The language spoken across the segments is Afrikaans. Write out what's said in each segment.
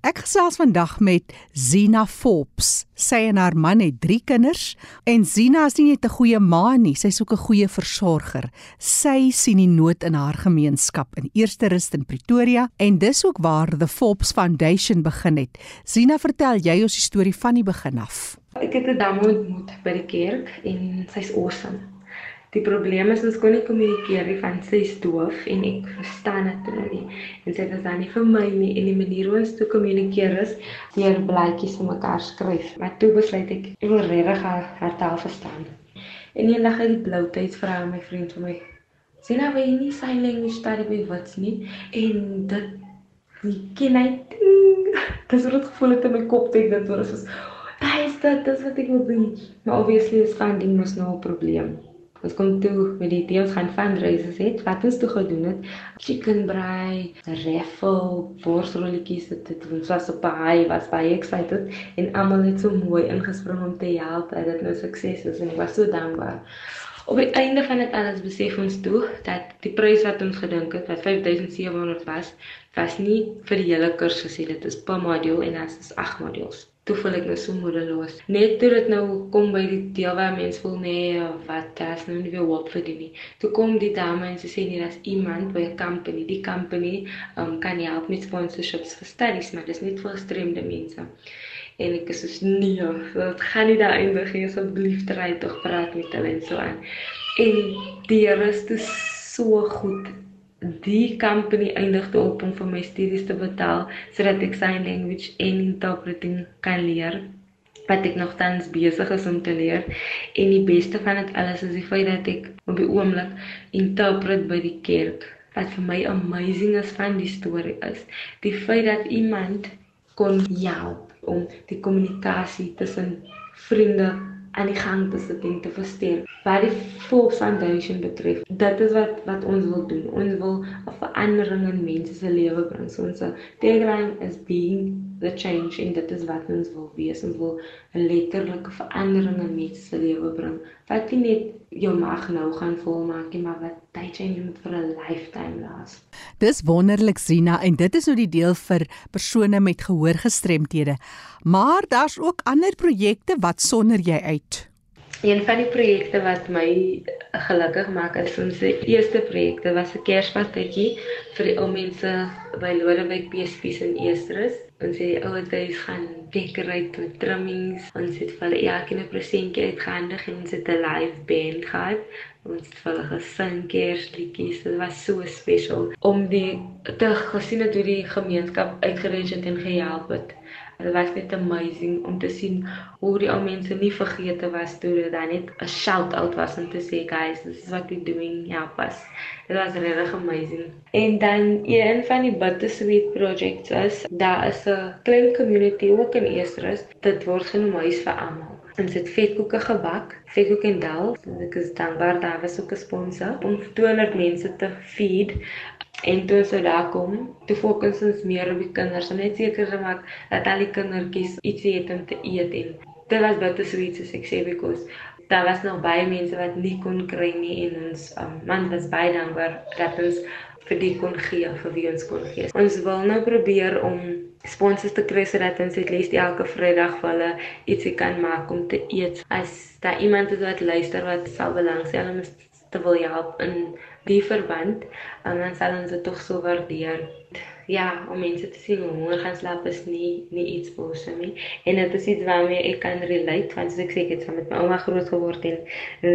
Ek gesels vandag met Zina Forbes. Sy en haar man het 3 kinders en Zina is nie net 'n goeie ma nie, sy's ook 'n goeie versorger. Sy sien die nood in haar gemeenskap in Eerste Rust in Pretoria en dis ook waar the Forbes Foundation begin het. Zina, vertel jy ons die storie van die begin af. Ek het 'n dame ontmoet by die kerk en sy's awesome. Die probleem is ons kon nie kommunikeer nie van sy is doof en ek verstaan dit nou nie. En sy dan nie vir my nie en die manier hoe ons toe kommunikeer is deur blaadjies vir mekaar skryf. Maar toe besluit ek ek wil regtig haar, haar taal verstaan. En eendag het die blou tyd vra my vriend vir my. Sy nou weet nie sy language study by wat nie en dit die kind dis wat gevoel het in my kop dit dit was soos daai is dit dis wat ek wil doen. Maar obviously is funding mos nou 'n probleem. Ons kom toe met die deels gaan fundraisers het. Wat ons toe gedoen het, chicken braai, raffle, borsrolletjies het dit ons was op baie was baie excited en almal het so mooi ingespring om te help dat dit nou sukses is en ek was so dankbaar. Op die einde van dit alles besef ons toe dat die prys wat ons gedink het, wat 5700 was, was nie vir die hele kursus nie. Dit is per module en dit is 8 modules toe voel ek nou so moedeloos. Net toe dit nou kom by die deel waar mense voel nee, wat das nou nie weer hoop vir die nie. Toe kom die dame en sy sê nee, daar's iemand by 'n company. Die company um, kan help met sponsorships vir studies, maar dis net vir gestremde mense. En ek so nee, dit gaan nie daar eindig nie. Asseblief try tog praat met hulle en so aan. En die Here is so goed die company eindig toe op om vir my studies te betaal sodat ek sign language en interpreting kan leer wat ek nog tans besig is om te leer. En die beste van dit alles is die feit dat ek op die oomblik interpret by die kerk wat vir my amazing is van die storie is. Die feit dat iemand kon help om die kommunikasie tussen vriende aan die gang te sit en te versterk. Wat die Forbes Foundation betref, dit is wat wat ons wil doen. Ons wil 'n verandering in mense se lewe bring. So ons tagline is being the change en dit is wat ons wil wees. Ons wil 'n letterlike verandering in mense se lewe bring. Wat nie net jou mag nou gaan volmaak nie, maar wat tyd change moet vir 'n lifetime laat. Dis wonderlik Zina en dit is nou die deel vir persone met gehoorgestremthede. Maar daar's ook ander projekte wat sonder jy uit. Een van die projekte wat my gelukkig maak is ons eerste projekte was 'n Kersfeestetjie vir die ou mense by Lodewyk PSP's in Estrus. Ons het die ouerhuis gaan decorate met trimmings. Ons het vir elkeen 'n presentjie uitgehandig en ons het 'n live band gehad. Ons het vir hulle gesing Kersliedjies. Dit was so spesiaal om die te gesien het hoe die gemeenskap uitgereik het en gehelp het. Dit was net amazing om te sien hoe die ou mense nie vergeete was toe dit dan net 'n shout out was om te sê guys, this is what we're doing, help us. Dit was regtig amazing. En dan een van die bittersweet projects is daar is 'n klein community ook in Estrus. Dit word genoem huis vir almal. Ons het vetkoeke gebak, vetkoek en dal. Ek is dankbaar daar was ook 'n sponsor om 200 mense te feed En toe sou daar kom, toe fokus ons meer op die kinders, om net seker te maak dat al die kindertjies iets het om te eet en dit was baie sweet soos ek sê because daar was nog baie mense wat nie kon kry nie en ons um, man was baie dankbaar dat ons vir die kon gee vir wie ons kon gee. Ons wil nou probeer om sponsors te kry sodat ons net lees elke Vrydag vir hulle ietsie kan maak om te eet. As daar iemand is wat luister wat sal belangstel om te wil help in die verband en dan sal ons dit tog so waardeer. Ja, om mense te sien hoe honger gaan slaap is nie nie iets bosse nie. En dit is iets waarmee ek kan relate want ek sê ek het saam met my ouma groot geword en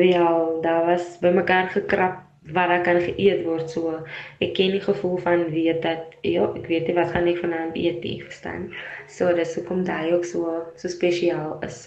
ja, daar was bymekaar gekrap waar ek kan geëet word so. Ek ken die gevoel van weet dat ja, ek weet nie wat gaan ek vanaand eet nie, verstaan? So dis hoekom daai ook so so spesiaal is.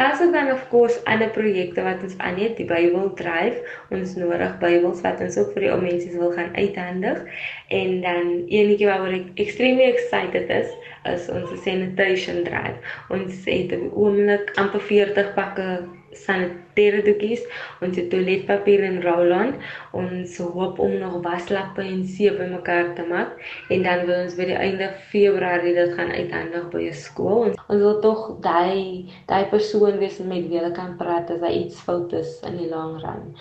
Daar's ook dan of course ander projekte wat ons aan het, die Bybel dryf. Ons nodig Bybels wat ons ook vir die ou mense wil gaan uithandig. En dan enetjie waaroor ek extremely excited is, is ons sanitation drive. Ons het die oomblik amper 40 pakke sanitêre doekies, ons het toiletpapier en roll-on, ons hoop om nog waslappe en seep bymekaar te maak en dan wil ons by die einde Februarie dit gaan uithandig by 'n skool. Ons, ons wil tog daai daai persoon wees met wie hulle kan praat as daar iets fout is in die lang run.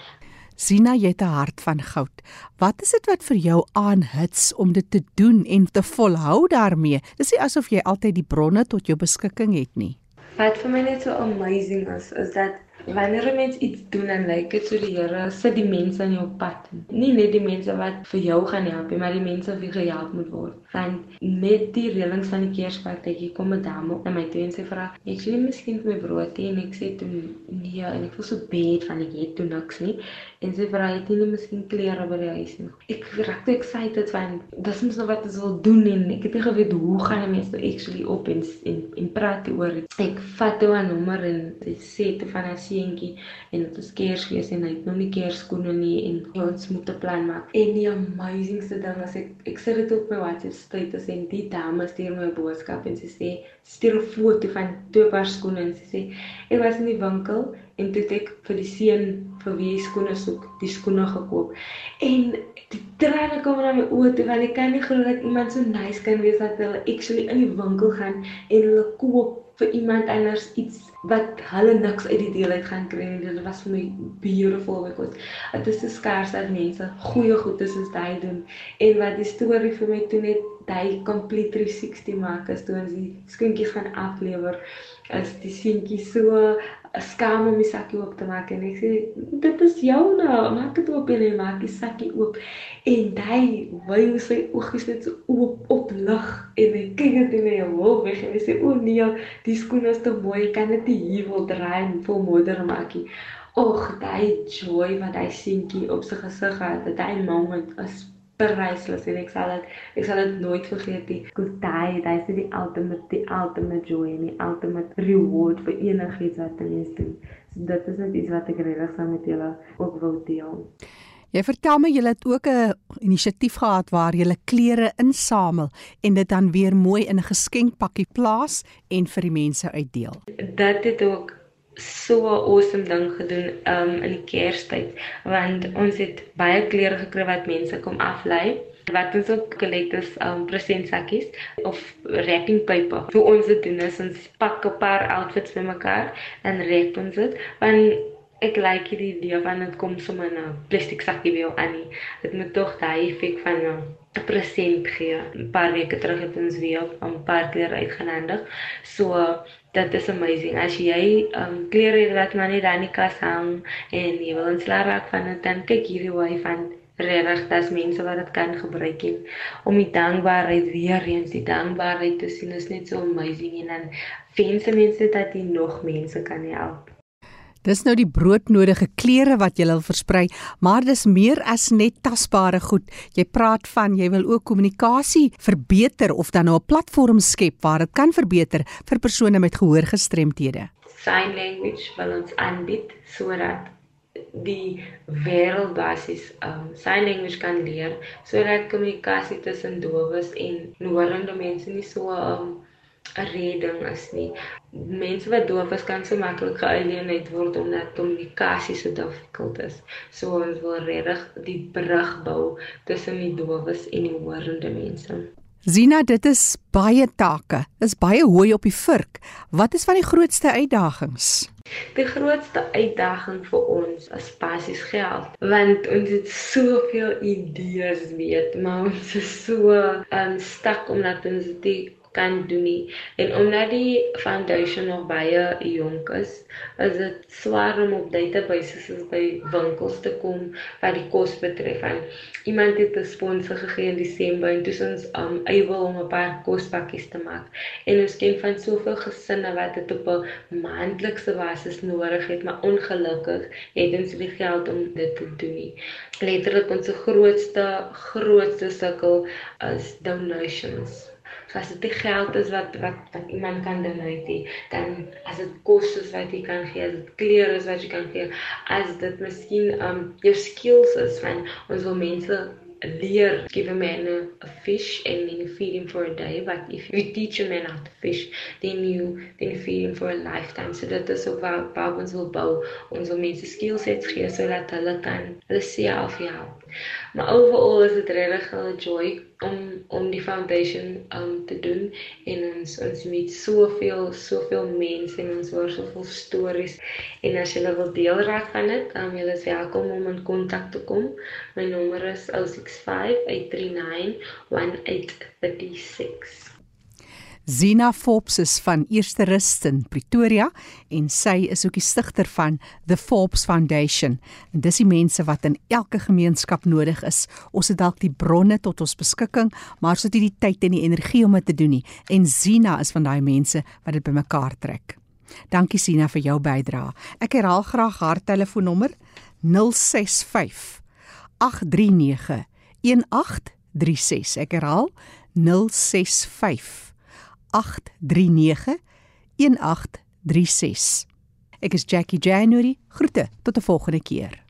Sina, jy het 'n hart van goud. Wat is dit wat vir jou aanhits om dit te doen en te volhou daarmee? Dis nie asof jy altyd die bronne tot jou beskikking het nie. Wat vir my net so amazing is, is dat wanneer 'n mens iets doen en lyk dit so die Here sit die mense in jou pad. Nie net die mense wat vir jou gaan help nie, maar die mense wie gehelp moet word. Want met die reëlings van die jy kom 'n dame en my toe en sy vra, "Ek sien miskien vir my brood en ek sê toe nee en ek voel so baie van ek het toe niks nie." En sy vra, "Het jy nie miskien klere by die huis nie?" Ek raak te excited want dis mos nou wat ons wil doen en ek het nie geweet hoe gaan die mense actually op en en, en praat oor. Ek vat toe 'n nommer en sy sê te van haar seentjie en dit is Kersfees en hy het nog nie Kersskoene nie en ons moet 'n plan maak. En die amazingste ding is ek ek sit dit op my WhatsApp status en die dame stuur my 'n boodskap en sy sê stuur 'n foto van twee paar skoene en sy sê ek was in die winkel en toe het ek vir die seun vir wie skoene soek, die skoene gekoop. En die trane kom na my oë toe want ek kan nie glo dat iemand so nice kan wees dat hulle actually in die winkel gaan en hulle koop vir iemand anders iets wat hulle niks uit die deel uit gaan kry nie. Dit was vir my beautiful because dit is so skaars dat mense goeie goed is soos hy doen. En wat die storie vir my toe net hy complete 360 maak as toe ons die skoentjies gaan aflewer as die seentjie so skaam om die sakkie oop te maak en ek sê dit is jou nou maak dit oop en hy maak die sakkie oop. En hy wou sy oogies net so oop op lig en hy kyk net in hy hoor weg en hy sê o nee die skoene is te mooi kan dit hier wil draai en vol modder maak och daai joy wat hy seentjie op sy gesig het dat hy moment is priceless en ek sal dit ek sal dit nooit vergeet nie. Daai daai is die ultimate die ultimate joy en die ultimate reward vir enigiets wat jy doen. So dit is net iets wat ek regtig saam met julle ook wil deel. Jy vertel my jy het ook 'n inisiatief gehad waar jy klere insamel en dit dan weer mooi in 'n geskenkpakkie plaas en vir die mense uitdeel. Dit het ook so 'n awesome ding gedoen um in die Kerstyd want ons het baie klere gekry wat mense kom aflei wat ons ook collect is um presentsakkies of wrapping paper. Hoe ons dit doen is ons pak 'n paar outfits bymekaar en wrap ons dit want ek like hierdie idee van dit kom sommer in 'n plastiek sakkie by jou aan nie. Dit moet tog daai effek van 'n present gee. 'n Paar weke terug het ons weer 'n paar klere uitgenandig. So dit is amazing as jy um klere wat maar net daar in die kas hang en jy wil ontslaa raak van dit dan kyk hierdie hoe van regtig dat mense wat dit kan gebruik en om die dankbaarheid weer eens die dankbaarheid te sien is net so amazing en dan wens mense dat jy nog mense kan help Dis nou die broodnodige klere wat jy wil versprei, maar dis meer as net tasbare goed. Jy praat van jy wil ook kommunikasie verbeter of dan nou 'n platform skep waar dit kan verbeter vir persone met gehoorgestremthede. Sign language wil ons aanbied sodat die wêreld basies um sign language kan leer sodat kommunikasie tussen dowes en horende mense nie so um 'n redding is nie. Mense wat doof is kan so maklik gealieneerd word omdat kommunikasie so difficult is. So ons wil regtig die brug bou tussen die doofes en die horende mense. Zina, dit is baie take. Is baie hooi op die vurk. Wat is van die grootste uitdagings? Die grootste uitdaging vir ons is basies geld, want ons het soveel idees weet, maar ons is so um, stak omdat ons dit kan doen nie. En omdat die foundation nog baie jonk is, is dit swaar om op databases soos by winkels te kom wat die kos betref. En iemand het 'n sponsor gegee in Desember en dis ons um able om 'n paar kospakkies te maak. En ons ken van soveel gesinne wat dit op 'n maandelikse basis nodig het, maar ongelukkig het ons nie geld om dit te doen nie. Letterlik ons grootste grootste sukkel is donations. So as dit geld is wat wat wat iemand kan donate nie, dan as dit kos is wat jy kan gee, as dit klere is wat jy kan gee, as dit miskien um jou skills is van ons wil mense leer give a man a, a fish and then you feed him for a day but if you teach a man how to fish then you then you feed him for a lifetime. So dat is ook waar waar ons wil bou ons wil mense skill sets gee sodat hulle kan hulle self help. Maar overal is dit regtig 'n joy om om die foundation um te doen en ons ons meet soveel soveel mense en ons hoor soveel stories en as jy wil deel raak van dit, um, jy is welkom om in kontak te kom. My nommer is 065 839 1836. Zina Forbes is van Eerste Rust in Pretoria en sy is ook die stigter van The Forbes Foundation. En dis die mense wat in elke gemeenskap nodig is. Ons het dalk die bronne tot ons beskikking, maar ons het nie die tyd en die energie om dit te doen nie. En Zina is van daai mense wat dit bymekaar trek. Dankie Zina vir jou bydrae. Ek herhaal graag haar telefoonnommer 065 839 1836. Ek herhaal 065 0891 Ek is Jackie January. Groete tot 'n volgende keer.